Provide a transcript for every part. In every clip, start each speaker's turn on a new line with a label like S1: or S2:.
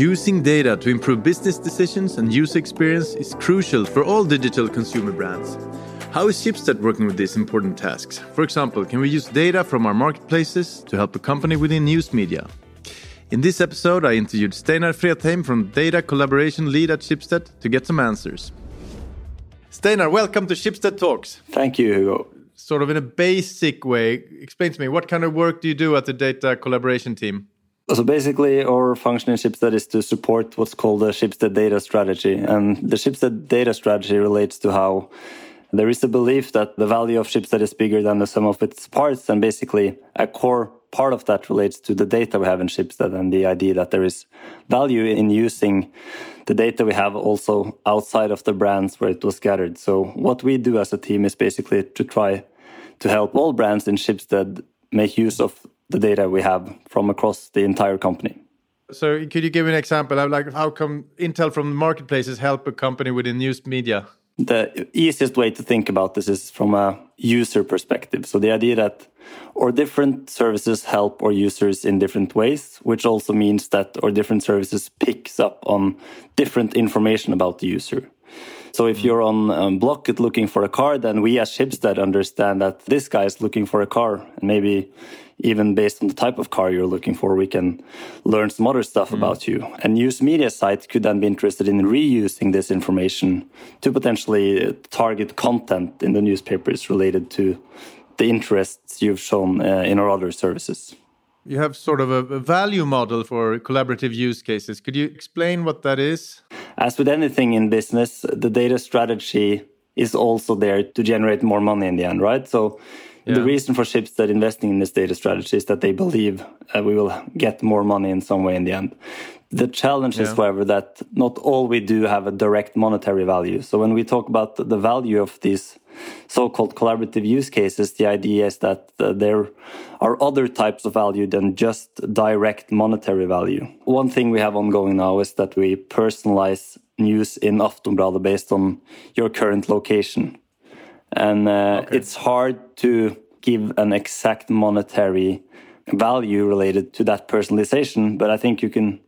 S1: Using data to improve business decisions and user experience is crucial for all digital consumer brands. How is Schibsted working with these important tasks? For example, can we use data from our marketplaces to help a company within news media? In this episode, I interviewed Steinar Fredheim from Data Collaboration Lead at Schibsted to get some answers. Steinar, welcome to Schibsted Talks.
S2: Thank you, Hugo.
S1: Sort of in a basic way, explain to me what kind of work do you do at the Data Collaboration team?
S2: So basically, our function in Schibsted is to support what's called the Schibsted data strategy. And the Schibsted data strategy relates to how there is a belief that the value of Schibsted is bigger than the sum of its parts. And basically, a core part of that relates to the data we have in Schibsted and the idea that there is value in using the data we have also outside of the brands where it was gathered. So what we do as a team is basically to try to help all brands in Schibsted make use of the data we have from across the entire company.
S1: So could you give an example of like how come Intel from the marketplaces help a company within news media?
S2: The easiest way to think about this is from a user perspective. So the idea that our different services help our users in different ways, which also means that our different services picks up on different information about the user. So if you're on um, Blocket looking for a car, then we as Schibsted understand that this guy is looking for a car. And maybe even based on the type of car you're looking for, we can learn some other stuff mm. about you. And news media sites could then be interested in reusing this information to potentially target content in the newspapers related to the interests you've shown uh, in our other services.
S1: You have sort of a value model for collaborative use cases. Could you explain what that is?
S2: As with anything in business, the data strategy is also there to generate more money in the end, right? So yeah. The reason for Schibsted investing in this data strategy is that they believe uh, we will get more money in some way in the end. The challenge yeah. is, however, that not all we do have a direct monetary value. So when we talk about the value of these so-called collaborative use cases, the idea is that uh, there are other types of value than just direct monetary value. One thing we have ongoing now is that we personalize news in Aftonbladet based on your current location and uh, okay. it's hard to give an exact monetary value related to that personalization but i think you can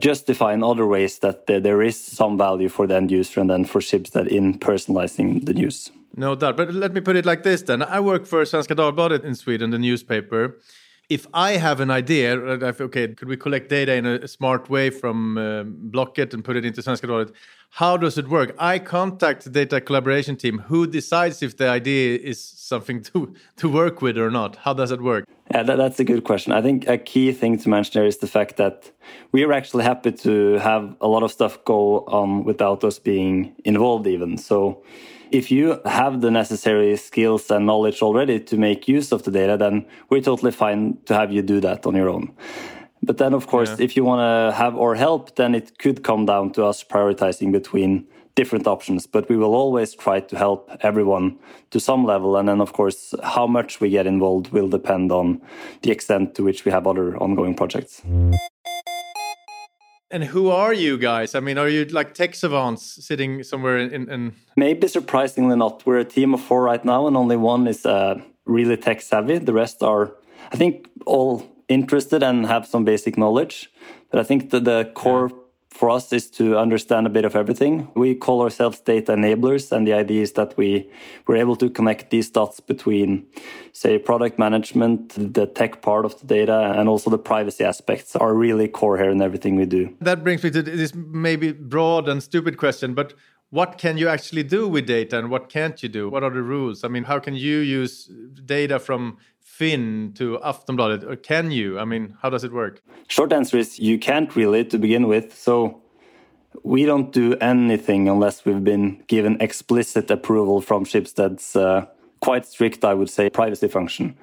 S2: justify in other ways that there is some value for the end user and then for Schibsted in personalizing the news
S1: no doubt but let me put it like this then i work for svenska dagbladet in sweden the newspaper if I have an idea, okay, could we collect data in a smart way from uh, Blocket and put it into Svenska Dagbladet? How does it work? I contact the data collaboration team. Who decides if the idea is something to to work with or not? How does it work?
S2: Yeah, that, that's a good question. I think a key thing to mention there is the fact that we are actually happy to have a lot of stuff go on without us being involved, even. So if you have the necessary skills and knowledge already to make use of the data, then we're totally fine to have you do that on your own. But then, of course, yeah. if you want to have our help, then it could come down to us prioritizing between different options. But we will always try to help everyone to some level. And then, of course, how much we get involved will depend on the extent to which we have other ongoing projects.
S1: And who are you guys? I mean, are you like tech savants sitting somewhere in, in...
S2: Maybe surprisingly not. We're a team of four right now, and only one is uh, really tech savvy. The rest are, I think, all interested and have some basic knowledge. But I think that the core for us is to understand a bit of everything. We call ourselves data enablers, and the idea is that we we're able to connect these dots between, say, product management, the tech part of the data, and also the privacy aspects are really core here in everything we do.
S1: That brings me to this maybe broad and stupid question, but what can you actually do with data and what can't you do? What are the rules? I mean, how can you use data from Finn to Aftonbladet, or can you? I mean, how does it work?
S2: Short answer is you can't really to begin with. So we don't do anything unless we've been given explicit approval from Schibsted's uh, quite strict, I would say, privacy function.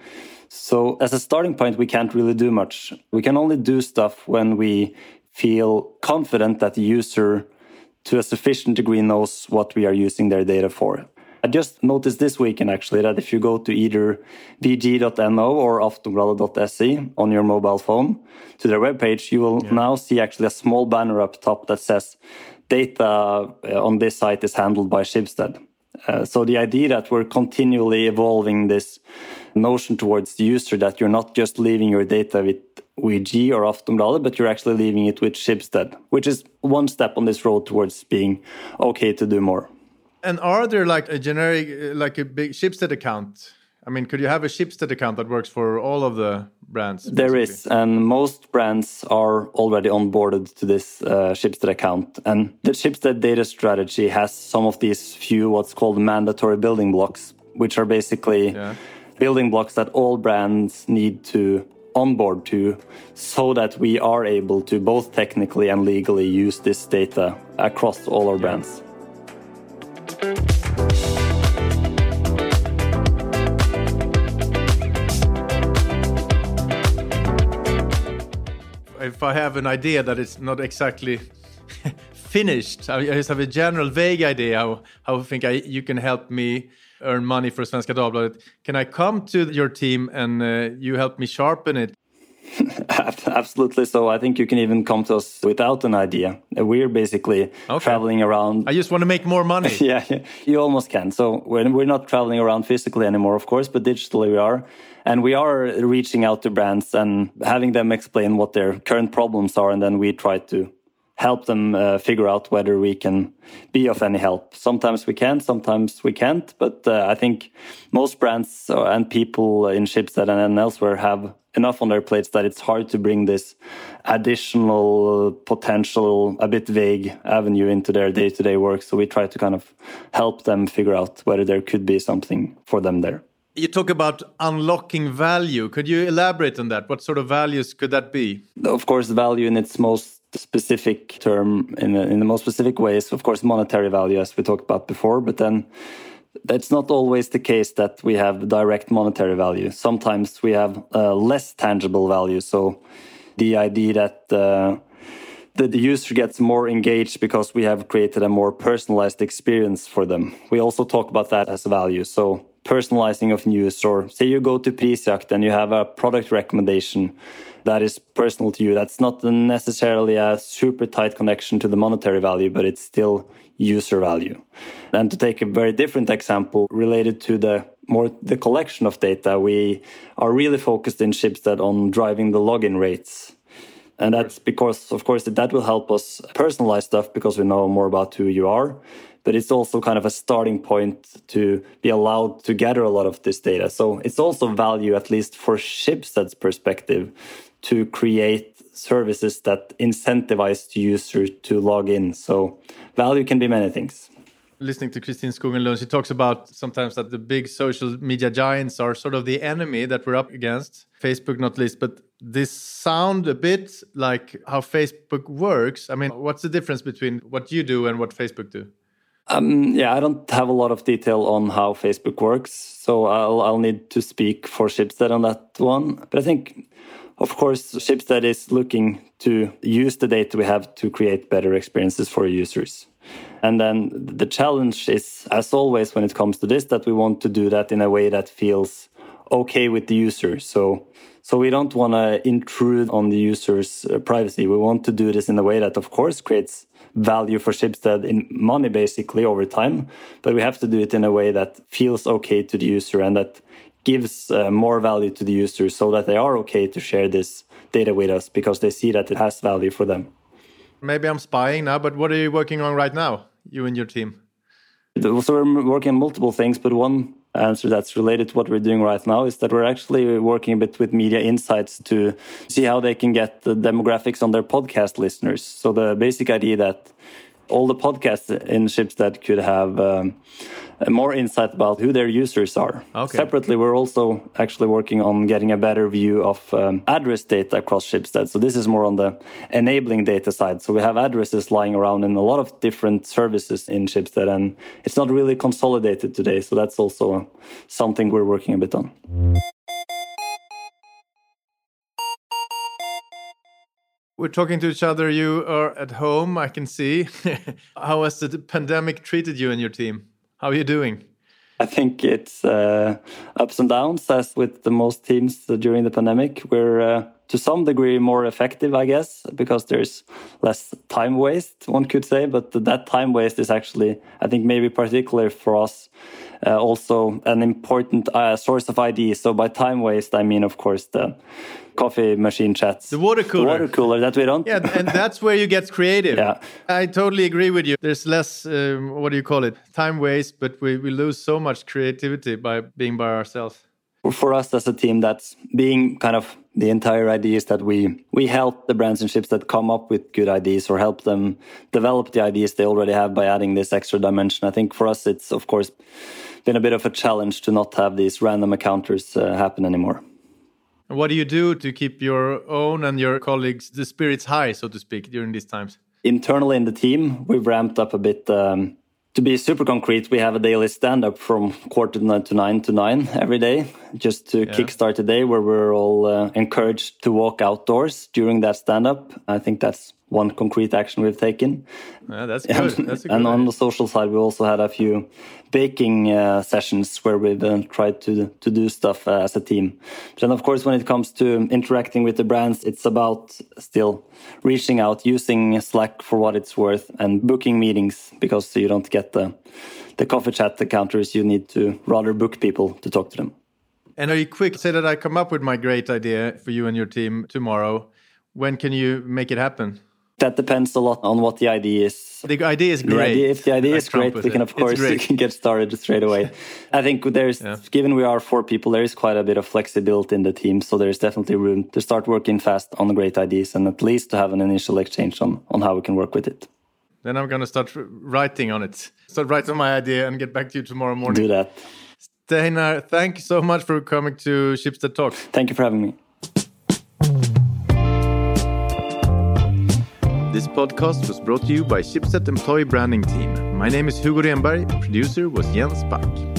S2: So as a starting point, we can't really do much. We can only do stuff when we feel confident that the user to a sufficient degree knows what we are using their data for. I just noticed this weekend actually that if you go to either vg.no or aftonbladet.se on your mobile phone to their webpage, you will yeah. now see actually a small banner up top that says data uh, on this site is handled by Schibsted. Uh, so the idea that we're continually evolving this notion towards the user that you're not just leaving your data with VG or Aftonbladet, but you're actually leaving it with Schibsted, which is one step on this road towards being okay to do more.
S1: And are there like a generic, like a big Schibsted account? I mean, could you have a Schibsted account that works for all of the brands?
S2: Basically? There is, and most brands are already onboarded to this uh, Schibsted account. And the Schibsted data strategy has some of these few what's called mandatory building blocks, which are basically yeah. building blocks that all brands need to onboard to so that we are able to both technically and legally use this data across all our brands.
S1: if I have an idea that it's not exactly finished, I just have a general vague idea how, how I think I, you can help me earn money for Svenska Dagbladet. Can I come to your team and uh, you help me sharpen it?
S2: Absolutely. So I think you can even come to us without an idea. We're basically okay. traveling around.
S1: I just want to make more money.
S2: yeah, you almost can. So we're, we're not traveling around physically anymore, of course, but digitally we are. And we are reaching out to brands and having them explain what their current problems are. And then we try to help them uh, figure out whether we can be of any help. Sometimes we can, sometimes we can't. But uh, I think most brands uh, and people in Schibsted and elsewhere have enough on their plates that it's hard to bring this additional potential, a bit vague avenue into their day to day work. So we try to kind of help them figure out whether there could be something for them there.
S1: You talk about unlocking value. Could you elaborate on that? What sort of values could that be?
S2: Of course, value in its most specific term in, in the most specific ways. Of course, monetary value, as we talked about before, but then that's not always the case that we have direct monetary value. Sometimes we have uh, less tangible value. So the idea that uh, the, the user gets more engaged because we have created a more personalized experience for them. We also talk about that as value. So personalizing of news, or say you go to Prisjakt and you have a product recommendation that is personal to you. That's not necessarily a super tight connection to the monetary value, but it's still user value. And to take a very different example related to the more the collection of data, we are really focused in Schibsted on driving the login rates. And that's because, of course, that will help us personalize stuff because we know more about who you are. But it's also kind of a starting point to be allowed to gather a lot of this data. So it's also value, at least for Schibsted's perspective, to create services that incentivize the user to log in. So value can be many things.
S1: Listening to Kristin Skogen Lund, she talks about sometimes that the big social media giants are sort of the enemy that we're up against, Facebook not least. But this sound a bit like how Facebook works. I mean, what's the difference between what you do and what Facebook do?
S2: Um, yeah, I don't have a lot of detail on how Facebook works, so I'll, I'll need to speak for Schibsted on that one. But I think of course, Schibsted is looking to use the data we have to create better experiences for users. And then the challenge is, as always, when it comes to this, that we want to do that in a way that feels okay with the user. So, so we don't want to intrude on the user's uh, privacy. We want to do this in a way that, of course, creates value for Schibsted in money basically over time. But we have to do it in a way that feels okay to the user and that gives uh, more value to the users so that they are okay to share this data with us because they see that it has value for them.
S1: Maybe I'm spying now, but what are you working on right now, you and your team?
S2: So we're working on multiple things, but one answer that's related to what we're doing right now is that we're actually working a bit with media insights to see how they can get the demographics on their podcast listeners. So the basic idea that all the podcasts in Schibsted could have um, more insight about who their users are. Okay. Separately, we're also actually working on getting a better view of um, address data across Schibsted. So this is more on the enabling data side. So we have addresses lying around in a lot of different services in Schibsted, and it's not really consolidated today. So that's also something we're working a bit on.
S1: We're talking to each other. You are at home, I can see. How has the pandemic treated you and your team? How are you doing?
S2: I think it's uh, ups and downs, as with the most teams during the pandemic. We're uh, to some degree more effective, I guess, because there's less time waste, one could say. But that time waste is actually, I think, maybe particular for us, uh, also an important uh, source of ideas. So by time waste, I mean, of course, the coffee machine chats.
S1: The water cooler.
S2: The water cooler that we don't.
S1: Yeah, and that's where you get creative.
S2: yeah.
S1: I totally agree with you. There's less, um, what do you call it? Time waste, but we, we lose so much creativity by being by ourselves
S2: for us as a team that's being kind of the entire idea is that we we help the brands and Schibsted come up with good ideas or help them develop the ideas they already have by adding this extra dimension. I think for us it's of course been a bit of a challenge to not have these random encounters uh, happen anymore.
S1: What do you do to keep your own and your colleagues the spirits high so to speak during these times?
S2: Internally in the team we've ramped up a bit um, to be super concrete, we have a daily stand up from quarter to nine to nine to nine every day, just to yeah. kickstart the day where we're all uh, encouraged to walk outdoors during that stand up. I think that's one concrete action we've taken.
S1: Yeah, that's good. That's
S2: and on the social side, we also had a few baking uh, sessions where we've uh, tried to to do stuff uh, as a team. Then, of course, when it comes to interacting with the brands, it's about still reaching out, using Slack for what it's worth, and booking meetings because you don't get the the coffee chat encounters. You need to rather book people to talk to them.
S1: And are you quick? Say that I come up with my great idea for you and your team tomorrow. When can you make it happen?
S2: That depends a lot on what the idea is.
S1: The idea is great.
S2: The idea, if the idea is great, we can of course we can get started straight away. I think there's, yeah. given we are four people, there is quite a bit of flexibility in the team, so there's definitely room to start working fast on great ideas and at least to have an initial exchange on on how we can work with it.
S1: Then I'm going to start writing on it. Start writing on my idea and get back to you tomorrow morning.
S2: Do that.
S1: Steinar, thank you so much for coming to Schibsted Talk.
S2: Thank you for having me.
S1: This podcast was brought to you by Schibsted Employee Branding Team. My name is Hugo Renberg, producer was Jens Back.